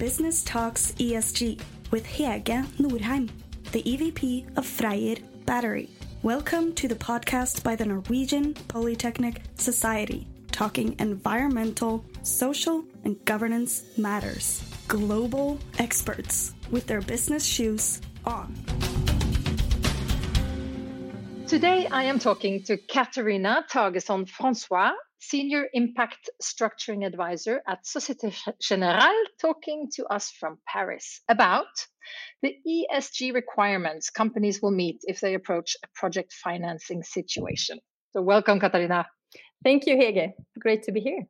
Business Talks ESG with Hege Norheim, the EVP of Freyr Battery. Welcome to the podcast by the Norwegian Polytechnic Society, talking environmental, social, and governance matters. Global experts with their business shoes on. Today, I am talking to Catharina Tagesson Francois, Senior Impact Structuring Advisor at Societe Generale, talking to us from Paris about the ESG requirements companies will meet if they approach a project financing situation. So, welcome, Catharina. Thank you, Hege. Great to be here.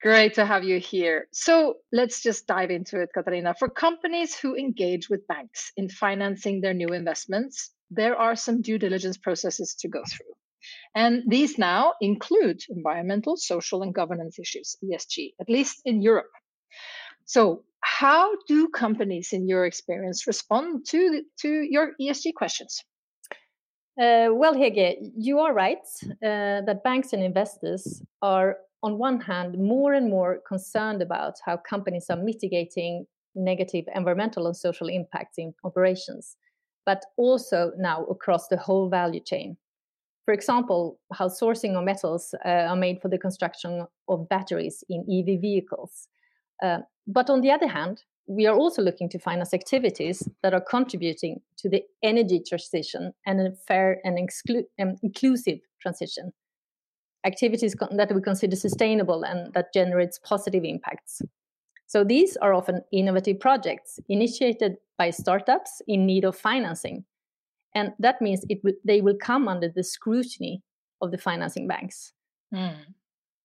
Great to have you here. So let's just dive into it, Catharina. For companies who engage with banks in financing their new investments, there are some due diligence processes to go through. And these now include environmental, social, and governance issues, ESG, at least in Europe. So, how do companies, in your experience, respond to, to your ESG questions? Uh, well, Hege, you are right uh, that banks and investors are, on one hand, more and more concerned about how companies are mitigating negative environmental and social impacts in operations but also now across the whole value chain. For example, how sourcing of metals uh, are made for the construction of batteries in EV vehicles. Uh, but on the other hand, we are also looking to finance activities that are contributing to the energy transition and a fair and exclu- um, inclusive transition. Activities that we consider sustainable and that generates positive impacts. So these are often innovative projects initiated by startups in need of financing. And that means it w- they will come under the scrutiny of the financing banks. Mm.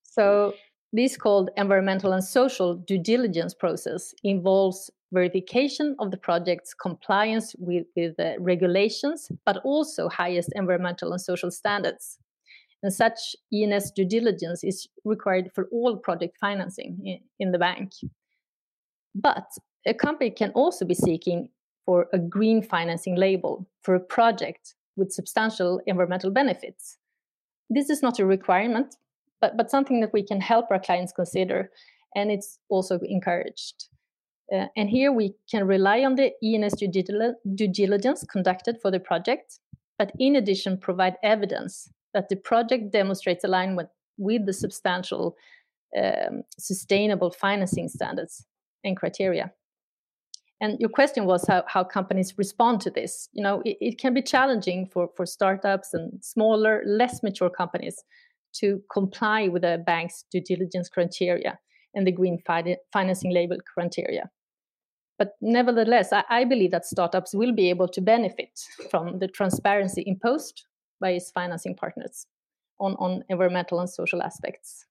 So this called environmental and social due diligence process involves verification of the project's compliance with, with the regulations, but also highest environmental and social standards. And such ENS due diligence is required for all project financing in, in the bank. But a company can also be seeking for a green financing label for a project with substantial environmental benefits. This is not a requirement, but, but something that we can help our clients consider, and it's also encouraged. Uh, and here we can rely on the ENS due diligence conducted for the project, but in addition, provide evidence that the project demonstrates alignment with the substantial um, sustainable financing standards and criteria. And your question was how, how companies respond to this. You know, it, it can be challenging for, for startups and smaller, less mature companies to comply with the bank's due diligence criteria and the green fi- financing label criteria. But nevertheless, I, I, believe that startups will be able to benefit from the transparency imposed by its financing partners on, on environmental and social aspects.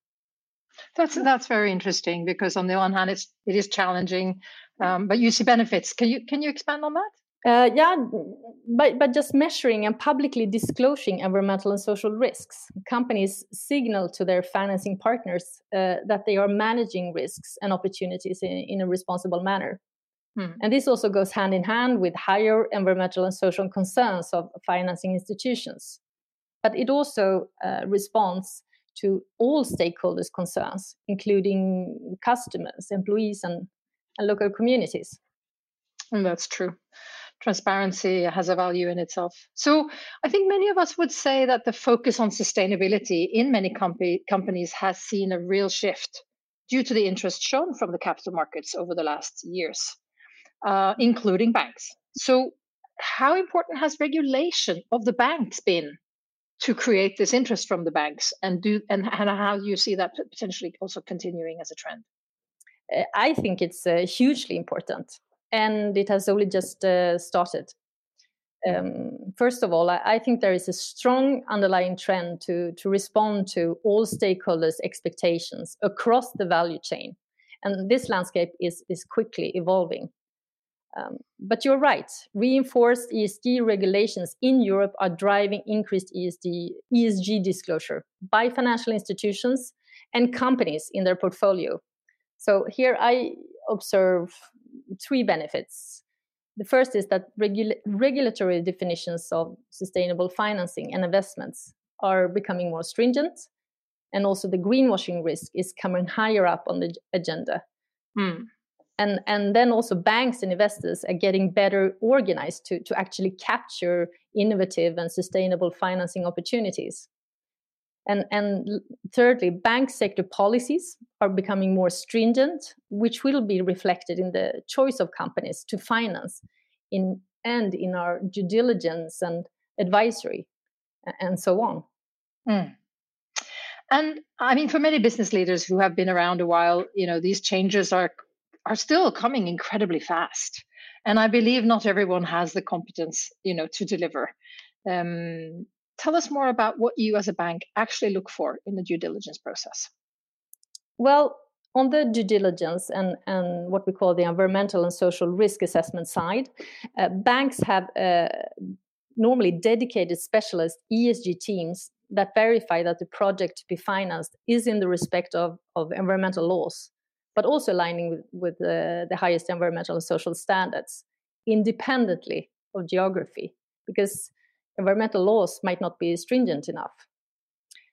That's that's very interesting because on the one hand, it's it is challenging, um, but you see benefits. Can you can you expand on that? Uh, yeah, but but just measuring and publicly disclosing environmental and social risks, companies signal to their financing partners uh, that they are managing risks and opportunities in, in a responsible manner. Hmm. And this also goes hand in hand with higher environmental and social concerns of financing institutions. But it also uh, responds to all stakeholders' concerns, including customers, employees, and, and local communities. And that's true. Transparency has a value in itself. So, I think many of us would say that the focus on sustainability in many com- companies has seen a real shift due to the interest shown from the capital markets over the last years, uh, including banks. So, how important has regulation of the banks been to create this interest from the banks and do and, and how do you see that potentially also continuing as a trend? Uh, i think it's uh, hugely important and it has only just uh, started. Um, first of all I, I, think there is a strong underlying trend to, to respond to all stakeholders expectations across the value chain and this landscape is, is quickly evolving um, but you're right, reinforced ESG regulations in Europe are driving increased ESG, ESG disclosure by financial institutions and companies in their portfolio. So here I observe three benefits. The first is that regula- regulatory definitions of sustainable financing and investments are becoming more stringent, and also the greenwashing risk is coming higher up on the agenda. Mm. And and then also banks and investors are getting better organized to to actually capture innovative and sustainable financing opportunities and and thirdly bank sector policies are becoming more stringent which will be reflected in the choice of companies to finance in and in our due diligence and advisory and so on mm. and i mean for many business leaders who have been around a while you know these changes are are still coming incredibly fast. And i believe not everyone has the competence you know to deliver. Um, tell us more about what you as a bank actually look for in the due diligence process. Well on the due diligence and, and what we call the environmental and social risk assessment side uh, banks have uh, normally dedicated specialist esg teams that verify that the project to be financed is in the respect of, of environmental laws but also aligning with, with the, highest environmental and social standards independently of geography, because environmental laws might not be stringent enough.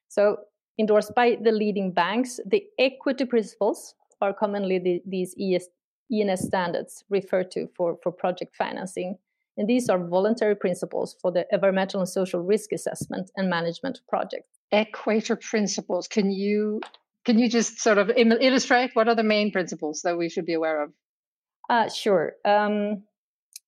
So, endorsed by the leading banks, the Equator principles are commonly the, these ES, ENS standards referred to for, for project financing. And these are voluntary principles for the environmental and social risk assessment and management of projects. Equator principles. Can you can you just sort of illustrate what are the main principles that we should be aware of? Uh, sure. Um,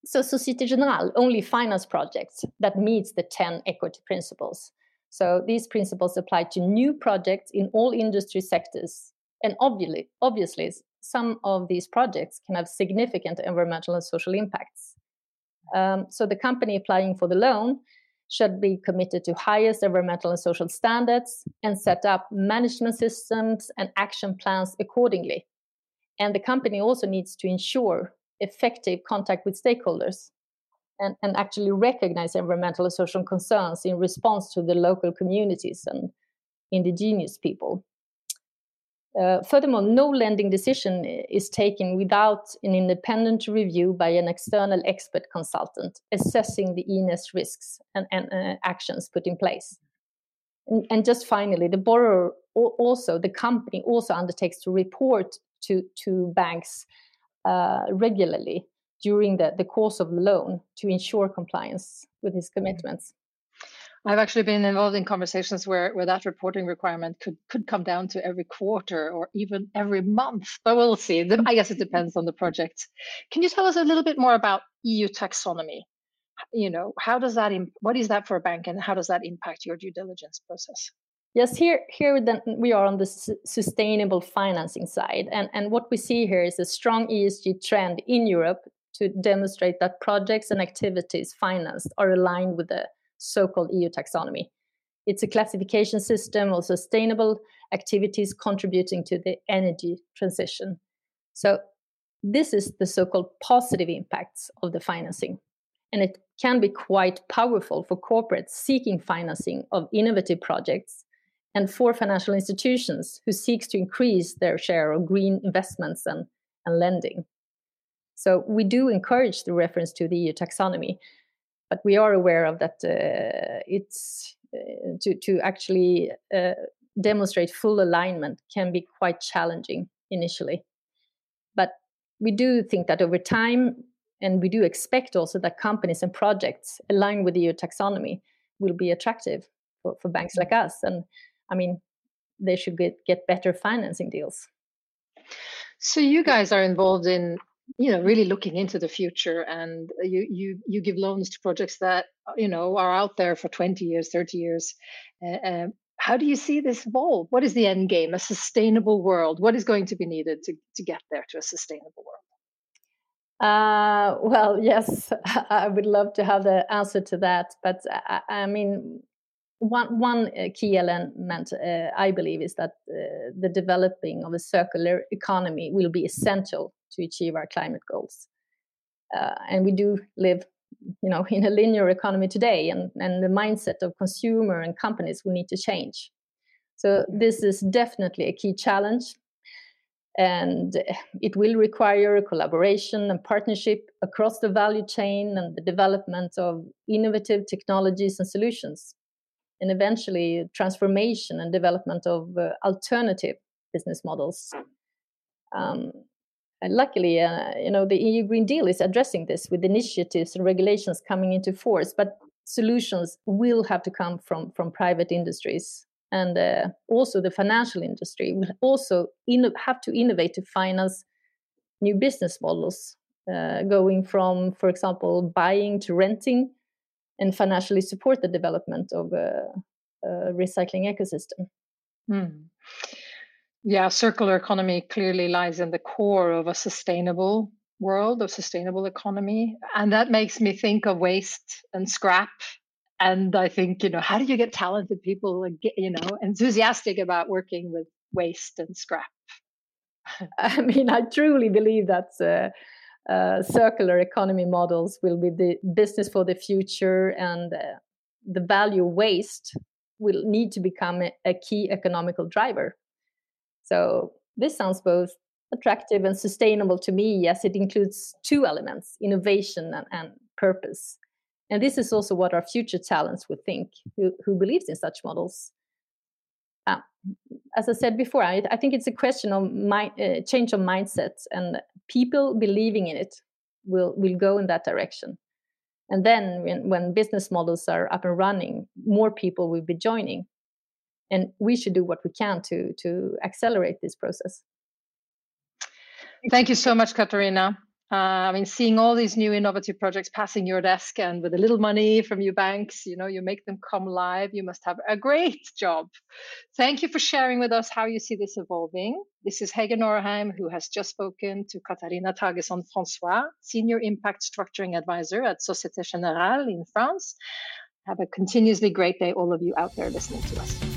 so Societe Generale only finance projects that meets the 10 Equator principles. So these principles apply to new projects in all industry sectors. And obviously, obviously, some of these projects can have significant environmental and social impacts. Um, so the company applying for the loan should be committed to highest environmental and social standards and set up management systems and action plans accordingly. And the company also needs to ensure effective contact with stakeholders and, and actually recognize environmental and social concerns in response to the local communities and indigenous people. Uh, furthermore, no lending decision is taken without an independent review by an external expert consultant assessing the ENS risks and, and uh, actions put in place. And, and, just finally, the borrower also, the company also undertakes to report to, to banks uh, regularly during the, the course of the loan to ensure compliance with his commitments. I've actually been involved in conversations where, where that reporting requirement could, could come down to every quarter or even every month, but we'll see. I guess it depends on the project. Can you tell us a little bit more about EU taxonomy? You know, how does that, what is that for a bank and how does that impact your due diligence process? Yes, here here then we are on the sustainable financing side, and and what we see here is a strong ESG trend in Europe to demonstrate that projects and activities financed are aligned with the so-called EU taxonomy. It's a classification system of sustainable activities contributing to the energy transition. So this is the so-called positive impacts of the financing. And it can be quite powerful for corporates seeking financing of innovative projects and for financial institutions who seeks to increase their share of green investments and, and lending. So we do encourage the reference to the EU taxonomy, but we are aware of that uh, it's uh, to to actually uh, demonstrate full alignment can be quite challenging initially. But we do think that over time and we do expect also that companies and projects aligned with the EU taxonomy will be attractive for, for banks like us. And i mean they should get, get better financing deals. So you guys are involved in you know really looking into the future and you you you give loans to projects that you know are out there for 20 years 30 years uh, how do you see this evolve? What is the end game? A sustainable world? What is going to be needed to, to get there to a sustainable world? Uh, well yes i would love to have the answer to that but i, I mean one one uh, key element uh, I believe is that uh, the developing of a circular economy will be essential to achieve our climate goals. Uh, and we do live, you know, in a linear economy today, and, and the mindset of consumer and companies will need to change. So this is definitely a key challenge, and it will require collaboration and partnership across the value chain and the development of innovative technologies and solutions, and eventually transformation and development of uh, alternative business models. Um, luckily, uh, you know, the EU Green Deal is addressing this with initiatives and regulations coming into force. But solutions will have to come from from private industries, and uh, also the financial industry will also in, have to innovate to finance new business models, uh, going from, for example, buying to renting, and financially support the development of a, a recycling ecosystem. Hmm yeah, circular economy clearly lies in the core of a sustainable world, of sustainable economy. And that makes me think of waste and scrap. And I think, you know, how do you get talented people, you know, enthusiastic about working with waste and scrap? I mean, I truly believe that uh, uh, circular economy models will be the business for the future, and uh, the value waste will need to become a, a key economical driver. So this sounds both attractive and sustainable to me as it includes two elements innovation and, and purpose. And this is also what our future talents would think who, who believes in such models. Uh, as I said before, I, I, think it's a question of my, uh, change of mindset, and people believing in it will, will go in that direction. And then, when, when business models are up and running, more people will be joining and we should do what we can to to accelerate this process thank you so much Catharina uh, I mean, seeing all these new innovative projects passing your desk and with a little money from your banks, you know, you make them come live. You must have a great job. Thank you for sharing with us how you see this evolving. This is Hege Norheim, who has just spoken to Catharina Tagesson Francois, Senior Impact Structuring Advisor at Societe Generale in France. Have a continuously great day, all of you out there listening to us.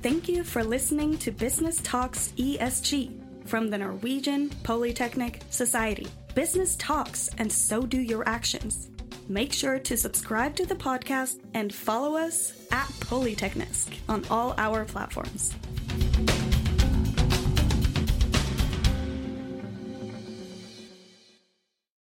Thank you for listening to Business Talks ESG from the Norwegian Polytechnic Society. Business talks, and so do your actions. Make sure to subscribe to the podcast and follow us at Polyteknisk on all our platforms.